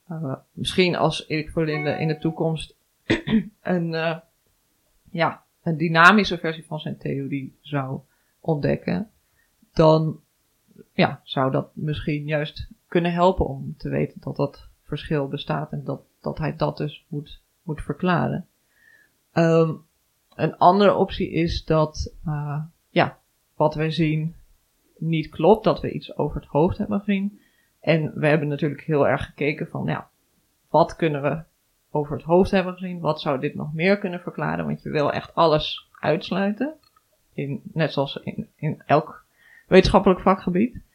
uh, misschien als Erik Verlinde in de toekomst een, uh, ja, een dynamische versie van zijn theorie zou ontdekken, dan ja, zou dat misschien juist kunnen helpen om te weten dat dat verschil bestaat en dat, dat hij dat dus moet, moet verklaren. Um, een andere optie is dat, uh, ja, wat wij zien niet klopt, dat we iets over het hoofd hebben gezien. En we hebben natuurlijk heel erg gekeken van, ja, wat kunnen we over het hoofd hebben gezien? Wat zou dit nog meer kunnen verklaren? Want je wil echt alles uitsluiten. In, net zoals in, in elk wetenschappelijk vakgebied.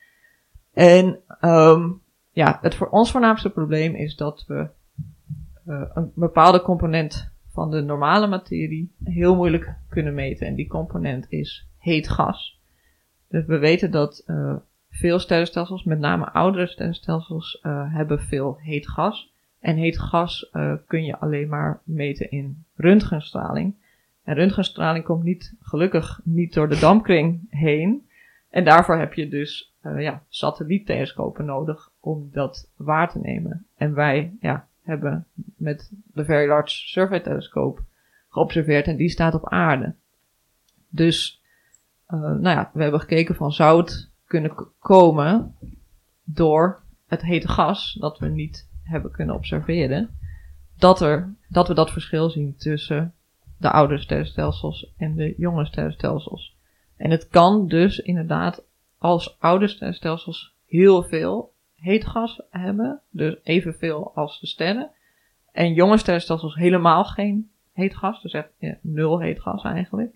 En um, ja, het voor ons voornaamste probleem is dat we uh, een bepaalde component van de normale materie heel moeilijk kunnen meten. En die component is heet gas. Dus we weten dat uh, veel sterrenstelsels, met name oudere sterrenstelsels, uh, hebben veel heet gas. En heet gas uh, kun je alleen maar meten in röntgenstraling. En röntgenstraling komt niet, gelukkig niet door de dampkring heen. En daarvoor heb je dus uh, ja, satelliettelescopen nodig om dat waar te nemen. En wij ja, hebben met de Very Large Survey Telescope geobserveerd en die staat op aarde. Dus, uh, nou ja, we hebben gekeken van zou het kunnen komen door het hete gas dat we niet hebben kunnen observeren, dat, er, dat we dat verschil zien tussen de oude sterrenstelsels en de jonge sterrenstelsels. En het kan dus inderdaad als oude sterrenstelsels heel veel heet gas hebben, dus evenveel als de sterren, en jonge sterrenstelsels helemaal geen heet gas, dus echt ja, nul heet gas eigenlijk,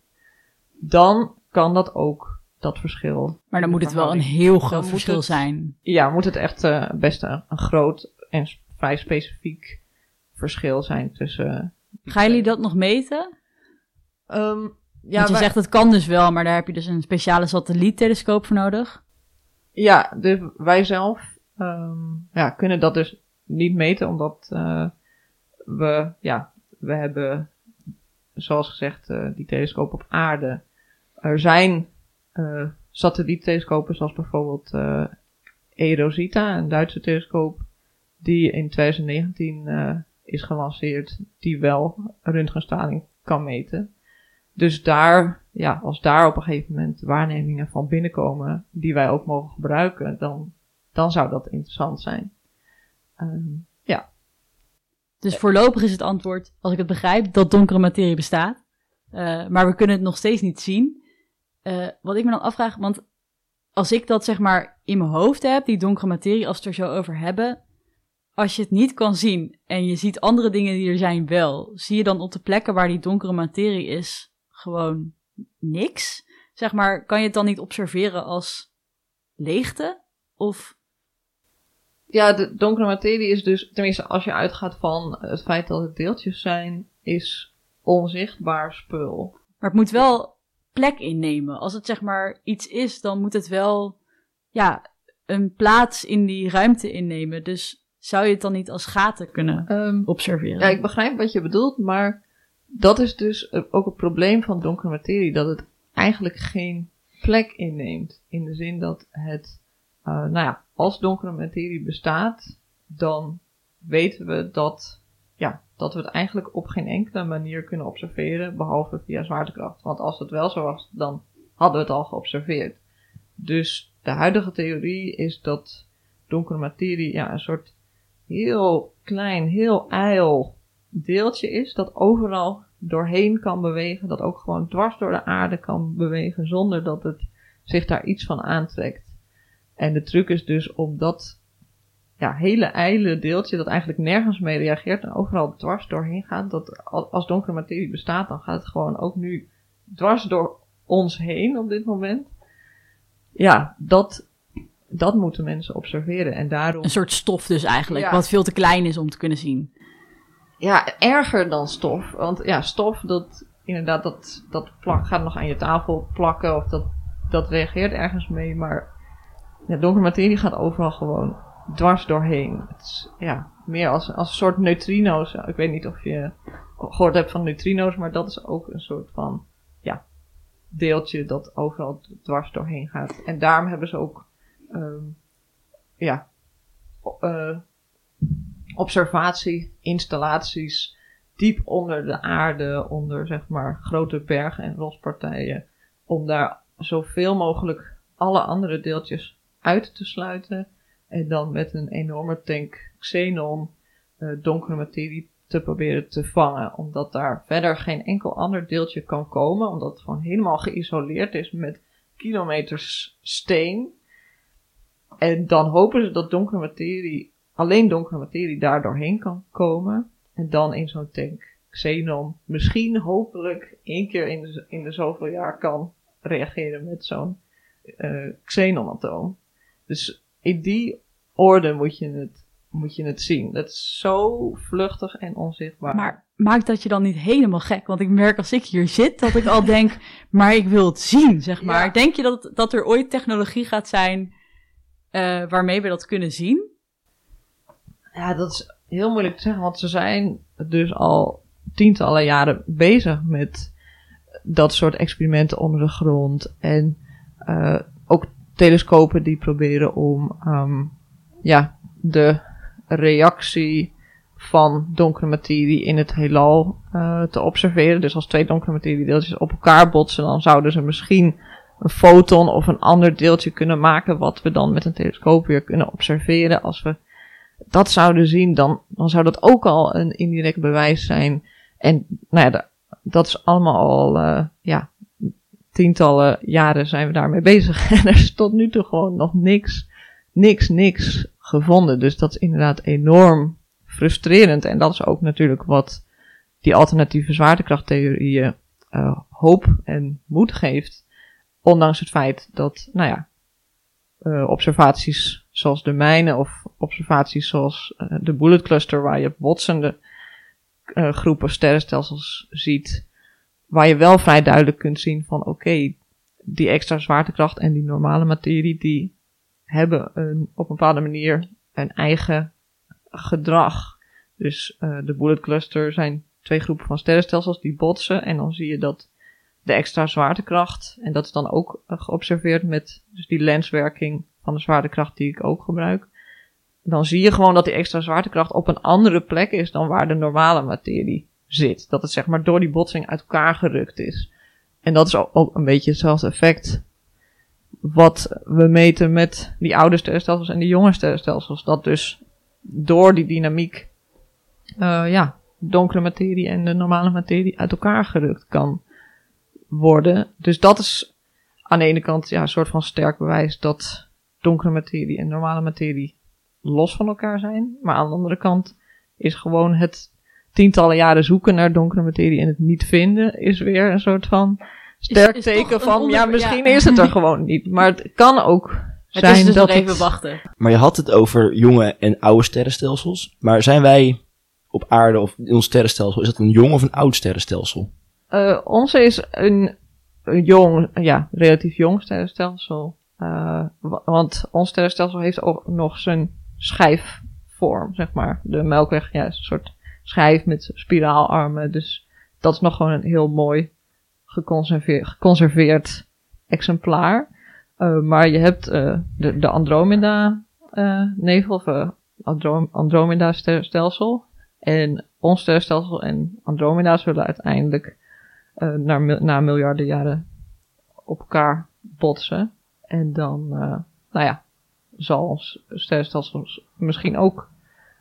dan kan dat ook dat verschil. Maar dan moet het wel een heel groot verschil het, zijn. Ja, moet het echt uh, best een, een groot en vrij specifiek verschil zijn tussen. Gaan jullie dat nog meten? Um, ja, Want je wij, zegt het kan dus wel, maar daar heb je dus een speciale satelliettelescoop voor nodig. Ja, dus wij zelf um, ja, kunnen dat dus niet meten, omdat uh, we, ja, we hebben, zoals gezegd, uh, die telescoop op aarde. Er zijn uh, satelliettelescopen, zoals bijvoorbeeld uh, Erosita, een Duitse telescoop, die in 2019 uh, is gelanceerd, die wel röntgenstraling kan meten. Dus daar, ja, als daar op een gegeven moment waarnemingen van binnenkomen die wij ook mogen gebruiken, dan, dan zou dat interessant zijn. Um, ja. Dus voorlopig is het antwoord, als ik het begrijp, dat donkere materie bestaat. Uh, maar we kunnen het nog steeds niet zien. Uh, wat ik me dan afvraag, want als ik dat zeg maar in mijn hoofd heb, die donkere materie, als we het er zo over hebben, als je het niet kan zien en je ziet andere dingen die er zijn wel, zie je dan op de plekken waar die donkere materie is gewoon niks? Zeg maar, kan je het dan niet observeren als leegte? Of ja, de donkere materie is dus, tenminste als je uitgaat van het feit dat het deeltjes zijn, is onzichtbaar spul. Maar het moet wel plek innemen. Als het zeg maar iets is, dan moet het wel, ja, een plaats in die ruimte innemen. Dus zou je het dan niet als gaten kunnen um, observeren? Ja, ik begrijp wat je bedoelt, maar dat is dus ook het probleem van donkere materie, dat het eigenlijk geen plek inneemt. In de zin dat het, uh, nou ja, als donkere materie bestaat, dan weten we dat, ja, dat we het eigenlijk op geen enkele manier kunnen observeren, behalve via zwaartekracht. Want als het wel zo was, dan hadden we het al geobserveerd. Dus de huidige theorie is dat donkere materie ja, een soort heel klein, heel ijl deeltje is dat overal doorheen kan bewegen, dat ook gewoon dwars door de aarde kan bewegen zonder dat het zich daar iets van aantrekt. En de truc is dus om dat ja, hele ijle deeltje dat eigenlijk nergens mee reageert en overal dwars doorheen gaat, dat als donkere materie bestaat, dan gaat het gewoon ook nu dwars door ons heen op dit moment. Ja, dat, dat moeten mensen observeren en daarom... Een soort stof dus eigenlijk, Ja. wat veel te klein is om te kunnen zien. Ja, erger dan stof. Want ja, stof, dat inderdaad, dat, dat plak, gaat nog aan je tafel plakken of dat, dat reageert ergens mee. Maar ja, donkere materie gaat overal gewoon dwars doorheen. Het is ja, meer als, als een soort neutrino's. Ik weet niet of je gehoord hebt van neutrino's, maar dat is ook een soort van ja, deeltje dat overal dwars doorheen gaat. En daarom hebben ze ook ehm, ja, o- eh, observatie-installaties diep onder de aarde, onder zeg maar grote bergen en rospartijen, om daar zoveel mogelijk alle andere deeltjes uit te sluiten en dan met een enorme tank xenon eh, donkere materie te proberen te vangen, omdat daar verder geen enkel ander deeltje kan komen, omdat het gewoon helemaal geïsoleerd is met kilometers steen. En dan hopen ze dat donkere materie, alleen donkere materie daar doorheen kan komen. En dan in zo'n tank xenon misschien hopelijk één keer in de, in de zoveel jaar kan reageren met zo'n eh xenonatoom. Dus in die orde moet je het, moet je het zien. Dat is zo vluchtig en onzichtbaar. Maar maakt dat je dan niet helemaal gek? Want ik merk als ik hier zit dat ik al denk, maar ik wil het zien, zeg maar. Ja. Denk je dat, dat er ooit technologie gaat zijn eh, waarmee we dat kunnen zien? Ja, dat is heel moeilijk te zeggen, want ze zijn dus al tientallen jaren bezig met dat soort experimenten onder de grond. En eh, ook telescopen die proberen om ehm, ja, de reactie van donkere materie in het heelal eh, te observeren. Dus als twee donkere materiedeeltjes op elkaar botsen, dan zouden ze misschien een foton of een ander deeltje kunnen maken, wat we dan met een telescoop weer kunnen observeren. Als we dat zouden zien, dan, dan zou dat ook al een indirect bewijs zijn. En nou ja, da- dat is allemaal al, eh, ja, tientallen jaren zijn we daarmee bezig. En er is tot nu toe gewoon nog niks, niks, niks gevonden. Dus dat is inderdaad enorm frustrerend. En dat is ook natuurlijk wat die alternatieve zwaartekrachttheorieën eh, hoop en moed geeft. Ondanks het feit dat, nou ja, eh, observaties zoals de mijnen of observaties zoals eh, de bullet cluster, waar je botsende eh, groepen sterrenstelsels ziet, waar je wel vrij duidelijk kunt zien van oké, die extra zwaartekracht en die normale materie, die hebben een, op een bepaalde manier een eigen gedrag. Dus de bullet cluster zijn twee groepen van sterrenstelsels die botsen en dan zie je dat de extra zwaartekracht, en dat is dan ook eh, geobserveerd met dus die lenswerking van de zwaartekracht die ik ook gebruik. Dan zie je gewoon dat die extra zwaartekracht op een andere plek is dan waar de normale materie zit. Dat het zeg maar door die botsing uit elkaar gerukt is. En dat is ook- een beetje hetzelfde effect wat we meten met die oude sterrenstelsels en die jonge sterrenstelsels. Dat dus door die dynamiek, eh, ja, donkere materie en de normale materie uit elkaar gerukt kan worden. Dus dat is aan de ene kant ja, een soort van sterk bewijs dat donkere materie en normale materie los van elkaar zijn. Maar aan de andere kant is gewoon het tientallen jaren zoeken naar donkere materie en het niet vinden, is weer een soort van sterk is teken van, ja, misschien ja. is het er gewoon niet. Maar het kan ook Het zijn is dus dat nog even het- wachten. Maar je had het over jonge en oude sterrenstelsels. Maar zijn wij op aarde of in ons sterrenstelsel, is dat een jong of een oud sterrenstelsel? Eh, onze is een, een jong, ja, relatief jong sterrenstelsel. Eh, wa- want ons sterrenstelsel heeft ook nog zijn schijfvorm, zeg maar. De Melkweg, ja, is een soort schijf met spiraalarmen. Dus dat is nog gewoon een heel mooi geconserveerd, exemplaar. Eh, maar je hebt de, de Andromeda-nevel, of eh, Andro- Andromeda-sterrenstelsel. En ons sterrenstelsel en Andromeda zullen uiteindelijk eh na, mil- na miljarden jaren op elkaar botsen. En dan, eh, nou ja, zal ons sterrenstelsel misschien ook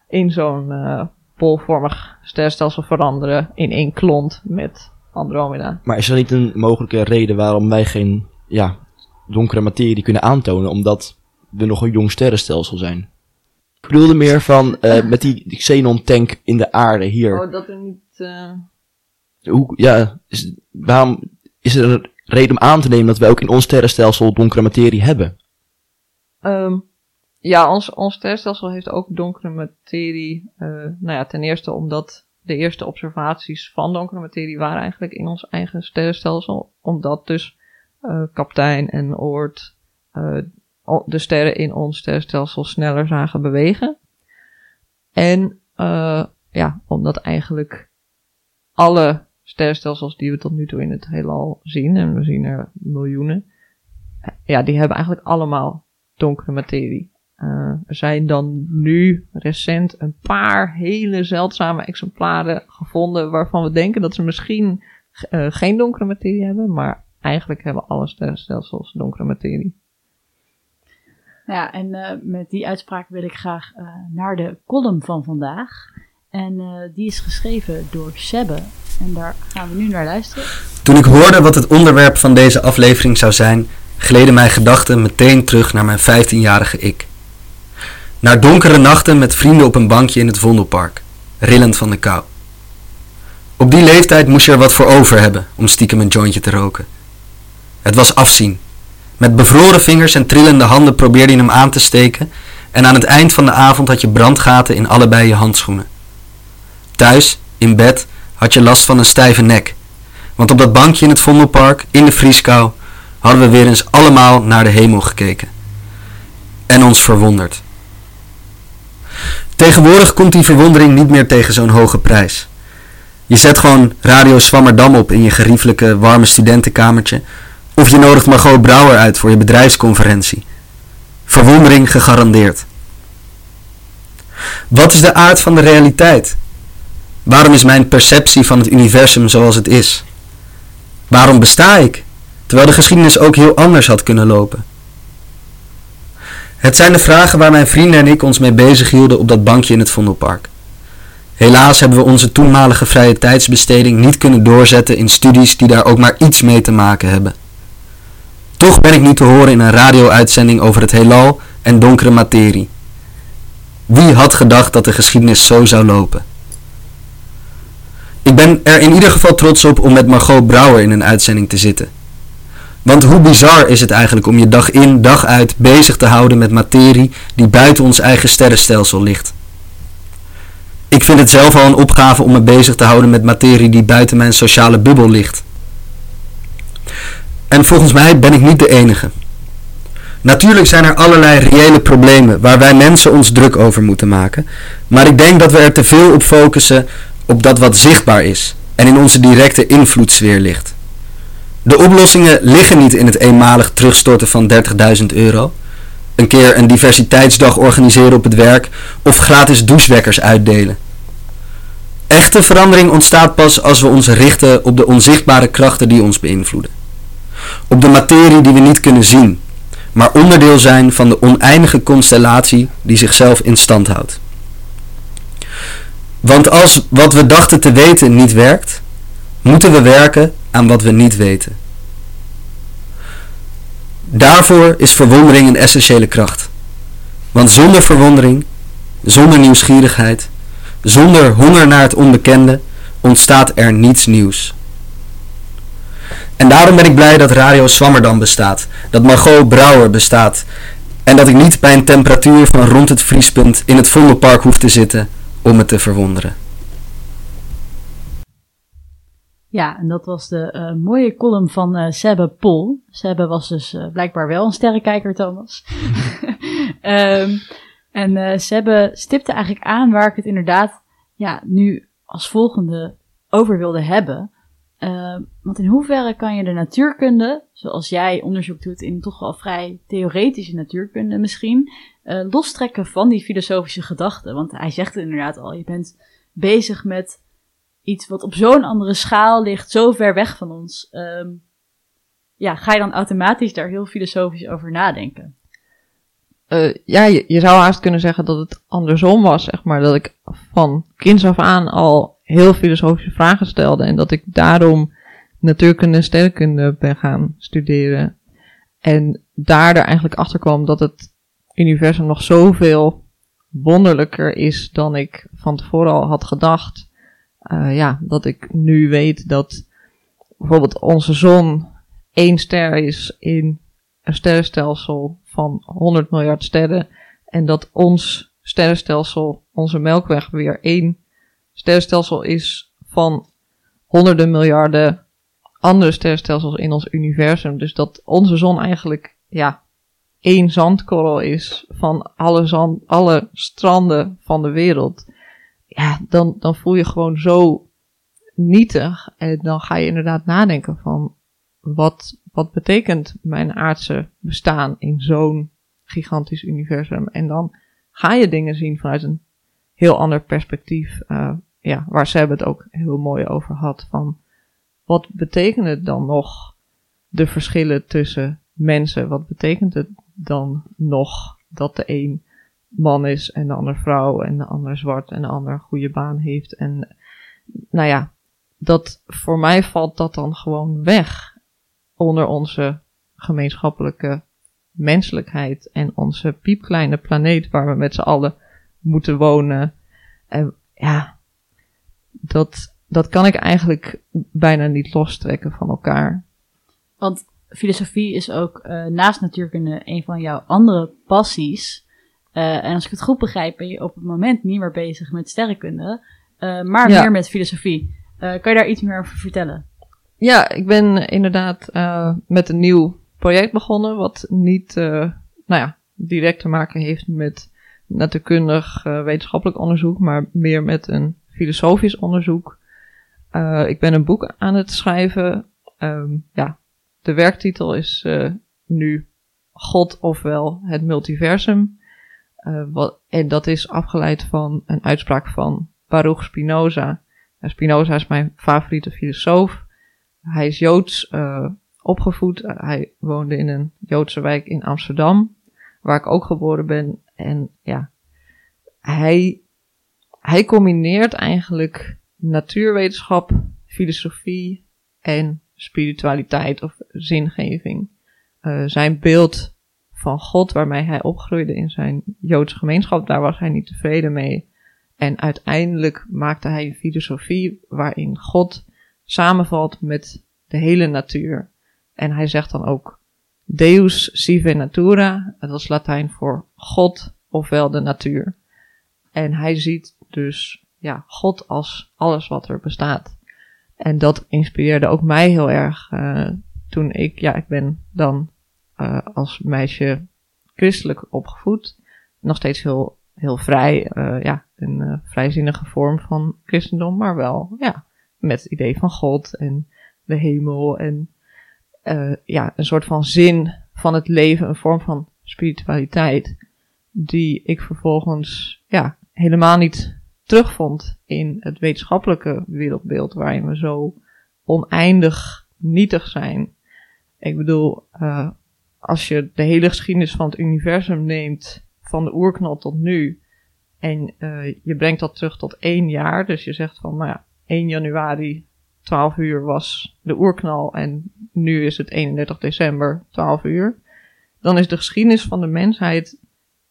in zo'n uh, bolvormig sterrenstelsel veranderen in één klont met Andromeda. Maar is er niet een mogelijke reden waarom wij geen ja, donkere materie kunnen aantonen, omdat we nog een jong sterrenstelsel zijn? Ik bedoelde meer van uh, met die, die xenon-tank in de aarde hier. Oh, dat er niet. Uh... Hoe, ja, is, waarom is er een reden om aan te nemen dat wij ook in ons sterrenstelsel donkere materie hebben? Um, ja, ons, ons sterrenstelsel heeft ook donkere materie. Uh, nou ja, ten eerste omdat de eerste observaties van donkere materie waren eigenlijk in ons eigen sterrenstelsel. Omdat dus uh, kaptein en Oort uh, de sterren in ons sterrenstelsel sneller zagen bewegen. En ja, omdat eigenlijk alle sterrenstelsels die we tot nu toe in het heelal zien, en we zien er miljoenen, ja, die hebben eigenlijk allemaal donkere materie. Uh, er zijn dan nu recent een paar hele zeldzame exemplaren gevonden waarvan we denken dat ze misschien uh, geen donkere materie hebben, maar eigenlijk hebben alle sterrenstelsels donkere materie. Ja, en uh, met die uitspraak wil ik graag naar de column van vandaag. En die is geschreven door Sebbe. En daar gaan we nu naar luisteren. Toen ik hoorde wat het onderwerp van deze aflevering zou zijn, gleden mijn gedachten meteen terug naar mijn 15-jarige ik. Naar donkere nachten met vrienden op een bankje in het Vondelpark, rillend van de kou. Op die leeftijd moest je er wat voor over hebben om stiekem een jointje te roken. Het was afzien. Met bevroren vingers en trillende handen probeerde je hem aan te steken en aan het eind van de avond had je brandgaten in allebei je handschoenen. Thuis, in bed, had je last van een stijve nek. Want op dat bankje in het Vondelpark, in de vrieskou, hadden we weer eens allemaal naar de hemel gekeken. En ons verwonderd. Tegenwoordig komt die verwondering niet meer tegen zo'n hoge prijs. Je zet gewoon Radio Swammerdam op in je geriefelijke warme studentenkamertje. Of je nodigt Margot Brouwer uit voor je bedrijfsconferentie. Verwondering gegarandeerd. Wat is de aard van de realiteit? Waarom is mijn perceptie van het universum zoals het is? Waarom besta ik, terwijl de geschiedenis ook heel anders had kunnen lopen? Het zijn de vragen waar mijn vrienden en ik ons mee bezig hielden op dat bankje in het Vondelpark. Helaas hebben we onze toenmalige vrije tijdsbesteding niet kunnen doorzetten in studies die daar ook maar iets mee te maken hebben. Toch ben ik nu te horen in een radio-uitzending over het heelal en donkere materie. Wie had gedacht dat de geschiedenis zo zou lopen? Ik ben er in ieder geval trots op om met Margot Brouwer in een uitzending te zitten. Want hoe bizar is het eigenlijk om je dag in, dag uit bezig te houden met materie die buiten ons eigen sterrenstelsel ligt? Ik vind het zelf al een opgave om me bezig te houden met materie die buiten mijn sociale bubbel ligt. En volgens mij ben ik niet de enige. Natuurlijk zijn er allerlei reële problemen waar wij mensen ons druk over moeten maken, maar ik denk dat we er te veel op focussen op dat wat zichtbaar is en in onze directe invloedssfeer ligt. De oplossingen liggen niet in het eenmalig terugstorten van 30.000 euro, een keer een diversiteitsdag organiseren op het werk of gratis douchewekkers uitdelen. Echte verandering ontstaat pas als we ons richten op de onzichtbare krachten die ons beïnvloeden. Op de materie die we niet kunnen zien, maar onderdeel zijn van de oneindige constellatie die zichzelf in stand houdt. Want als wat we dachten te weten niet werkt, moeten we werken aan wat we niet weten. Daarvoor is verwondering een essentiële kracht. Want zonder verwondering, zonder nieuwsgierigheid, zonder honger naar het onbekende, ontstaat er niets nieuws. En daarom ben ik blij dat Radio Swammerdam bestaat, dat Margot Brouwer bestaat en dat ik niet bij een temperatuur van rond het vriespunt in het Vondelpark hoef te zitten om me te verwonderen. Ja, en dat was de uh, mooie column van uh, Sebbe Pol. Sebbe was dus uh, blijkbaar wel een sterrenkijker, Thomas. um, en Sebbe stipte eigenlijk aan waar ik het inderdaad ja, nu als volgende over wilde hebben. Ehm, want in hoeverre kan je de natuurkunde, zoals jij onderzoek doet in toch wel vrij theoretische natuurkunde misschien, lostrekken van die filosofische gedachten? Want hij zegt het inderdaad al, je bent bezig met iets wat op zo'n andere schaal ligt, zo ver weg van ons, um, ja, ga je dan automatisch daar heel filosofisch over nadenken? eh, ja, je, je zou haast kunnen zeggen dat het andersom was, zeg maar. Dat ik van kinds af aan al heel filosofische vragen stelde. En dat ik daarom natuurkunde en sterrenkunde ben gaan studeren. En daar er eigenlijk achter kwam dat het universum nog zoveel wonderlijker is dan ik van tevoren al had gedacht. Uh, ja, dat ik nu weet dat bijvoorbeeld onze zon één ster is in een sterrenstelsel van 100 miljard sterren. En dat ons sterrenstelsel, onze Melkweg, weer één sterrenstelsel is van honderden miljarden andere sterrenstelsels in ons universum. Dus dat onze zon eigenlijk, ja, één zandkorrel is van alle, zand, alle stranden van de wereld. Ja, dan, dan voel je gewoon zo nietig. En dan ga je inderdaad nadenken van, wat, wat betekent mijn aardse bestaan in zo'n gigantisch universum? En dan ga je dingen zien vanuit een heel ander perspectief. Uh, ja, waar ze hebben het ook heel mooi over had. Van wat betekent het dan nog de verschillen tussen mensen? Wat betekent het dan nog dat de een man is en de ander vrouw en de ander zwart en de ander een goede baan heeft? En nou ja, dat voor mij valt dat dan gewoon weg onder onze gemeenschappelijke menselijkheid en onze piepkleine planeet waar we met z'n allen moeten wonen. En ja, dat, dat kan ik eigenlijk bijna niet lostrekken van elkaar. Want filosofie is ook uh, naast natuurkunde een van jouw andere passies. Uh, en als ik het goed begrijp, ben je op het moment niet meer bezig met sterrenkunde, uh, maar meer met filosofie. kan je daar iets meer over vertellen? Ja, ik ben inderdaad met een nieuw project begonnen, wat niet, nou ja, direct te maken heeft met natuurkundig wetenschappelijk onderzoek, maar meer met een filosofisch onderzoek. ik ben een boek aan het schrijven. Um, ja, de werktitel is nu God ofwel het multiversum. wat, en dat is afgeleid van een uitspraak van Baruch Spinoza. Spinoza is mijn favoriete filosoof. Hij is Joods opgevoed. Hij woonde in een Joodse wijk in Amsterdam, waar ik ook geboren ben. En ja, hij, hij combineert eigenlijk natuurwetenschap, filosofie en spiritualiteit of zingeving. Uh, zijn beeld van God, waarmee hij opgroeide in zijn Joodse gemeenschap, daar was hij niet tevreden mee. En uiteindelijk maakte hij een filosofie waarin God samenvalt met de hele natuur. En hij zegt dan ook Deus sive natura, dat is Latijn voor God ofwel de natuur. En hij ziet dus ja, God als alles wat er bestaat. En dat inspireerde ook mij heel erg uh, toen ik, ja, ik ben dan uh, als meisje christelijk opgevoed. Nog steeds heel, heel vrij, uh, ja, een vrijzinnige vorm van christendom, maar wel, ja, met het idee van God en de hemel en ja, een soort van zin van het leven, een vorm van spiritualiteit, die ik vervolgens ja, helemaal niet terugvond in het wetenschappelijke wereldbeeld waarin we zo oneindig nietig zijn. Ik bedoel, uh, als je de hele geschiedenis van het universum neemt, van de oerknal tot nu, en uh, je brengt dat terug tot één jaar, dus je zegt van, nou ja, 1 januari 12 uur was de oerknal en nu is het 31 december 12 uur. Dan is de geschiedenis van de mensheid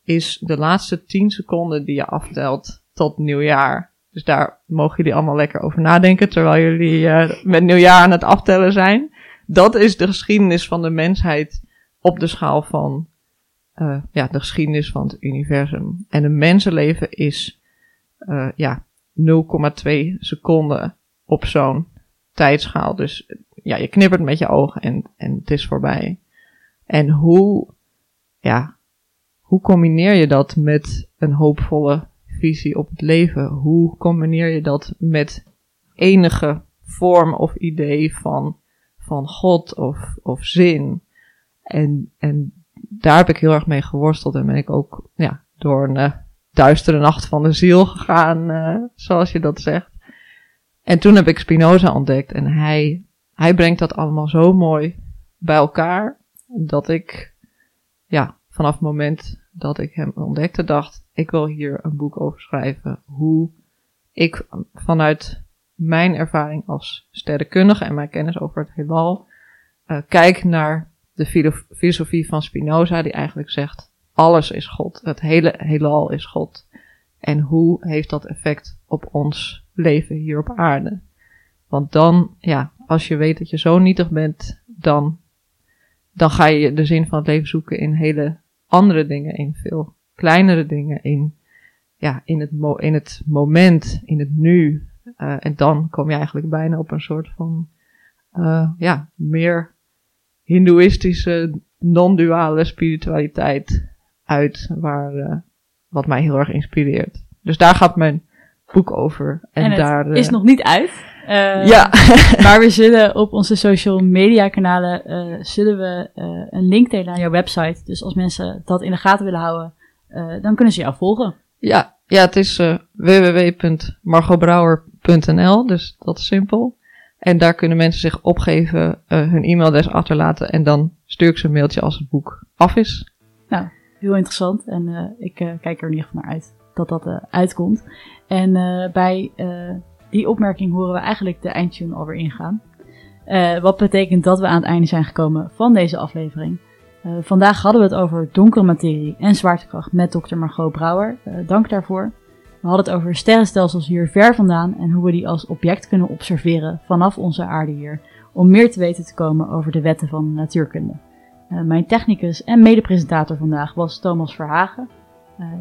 is de laatste 10 seconden die je aftelt tot nieuwjaar. Dus daar mogen jullie allemaal lekker over nadenken terwijl jullie uh, met nieuwjaar aan het aftellen zijn. Dat is de geschiedenis van de mensheid op de schaal van uh, ja, de geschiedenis van het universum. En een mensenleven is uh, ja, 0,2 seconden op zo'n tijdschaal. Dus ja, je knippert met je ogen en, en het is voorbij. En hoe, ja, hoe combineer je dat met een hoopvolle visie op het leven? Hoe combineer je dat met enige vorm of idee van, van God of, of zin? En, en daar heb ik heel erg mee geworsteld en ben ik ook ja, door een uh, duistere nacht van de ziel gegaan, uh, zoals je dat zegt. En toen heb ik Spinoza ontdekt en hij, hij brengt dat allemaal zo mooi bij elkaar, dat ik, ja, vanaf het moment dat ik hem ontdekte, dacht ik wil hier een boek over schrijven. Hoe ik vanuit mijn ervaring als sterrenkundige en mijn kennis over het heelal uh, kijk naar de filosofie van Spinoza, die eigenlijk zegt: alles is God, het hele heelal is God. En hoe heeft dat effect op ons leven hier op aarde? Want dan, ja, als je weet dat je zo nietig bent, dan, dan ga je de zin van het leven zoeken in hele andere dingen, in veel kleinere dingen, in, ja, in, het, mo in het moment, in het nu. Uh, en dan kom je eigenlijk bijna op een soort van, uh, ja, meer hindoeïstische, non-duale spiritualiteit uit, waar, uh, wat mij heel erg inspireert. Dus daar gaat mijn boek over. En, en het daar, is nog niet uit. Uh, ja. maar we zullen op onze social media kanalen uh, zullen we uh, een link delen naar jouw website. Dus als mensen dat in de gaten willen houden, dan kunnen ze jou volgen. Ja, ja het is www.margobrouwer.nl, dus dat is simpel. En daar kunnen mensen zich opgeven, hun e-mailadres achterlaten en dan stuur ik ze een mailtje als het boek af is. Nou, heel interessant en ik kijk er in ieder geval naar uit dat dat uitkomt. En bij die opmerking horen we eigenlijk de eindtune alweer ingaan. Uh, wat betekent dat we aan het einde zijn gekomen van deze aflevering. Uh, vandaag hadden we het over donkere materie en zwaartekracht met dokter Margot Brouwer. Uh, dank daarvoor. We hadden het over sterrenstelsels hier ver vandaan en hoe we die als object kunnen observeren vanaf onze aarde hier. Om meer te weten te komen over de wetten van de natuurkunde. mijn technicus en medepresentator vandaag was Thomas Verhagen.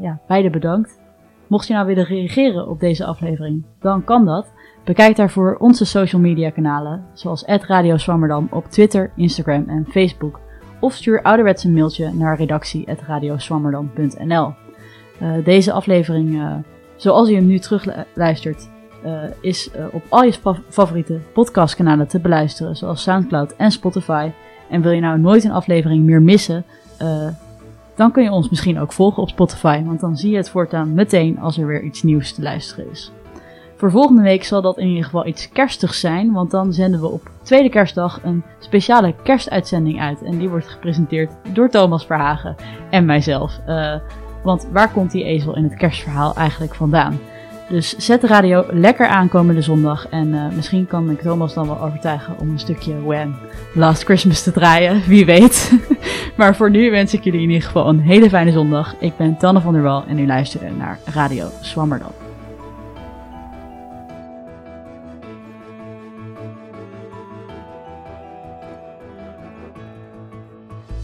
ja, beide bedankt. Mocht je nou willen reageren op deze aflevering, dan kan dat. Bekijk daarvoor onze social media kanalen, zoals Radio Swammerdam op Twitter, Instagram en Facebook. Of stuur ouderwets een mailtje naar redactie.radioswammerdam.nl uh, Deze aflevering, uh, zoals je hem nu terugluistert, uh, is op al je favoriete podcastkanalen te beluisteren, zoals Soundcloud en Spotify. En wil je nou nooit een aflevering meer missen, dan kun je ons misschien ook volgen op Spotify, want dan zie je het voortaan meteen als er weer iets nieuws te luisteren is. Voor volgende week zal dat in ieder geval iets kerstigs zijn, want dan zenden we op tweede kerstdag een speciale kerstuitzending uit. En die wordt gepresenteerd door Thomas Verhagen en mijzelf. Uh, want waar komt die ezel in het kerstverhaal eigenlijk vandaan? Dus zet de radio lekker aan komende zondag. En uh, misschien kan ik Thomas dan wel overtuigen om een stukje When Last Christmas te draaien. Wie weet. maar voor nu wens ik jullie in ieder geval een hele fijne zondag. Ik ben Tanne van der Wal en u luistert naar Radio Swammerdam.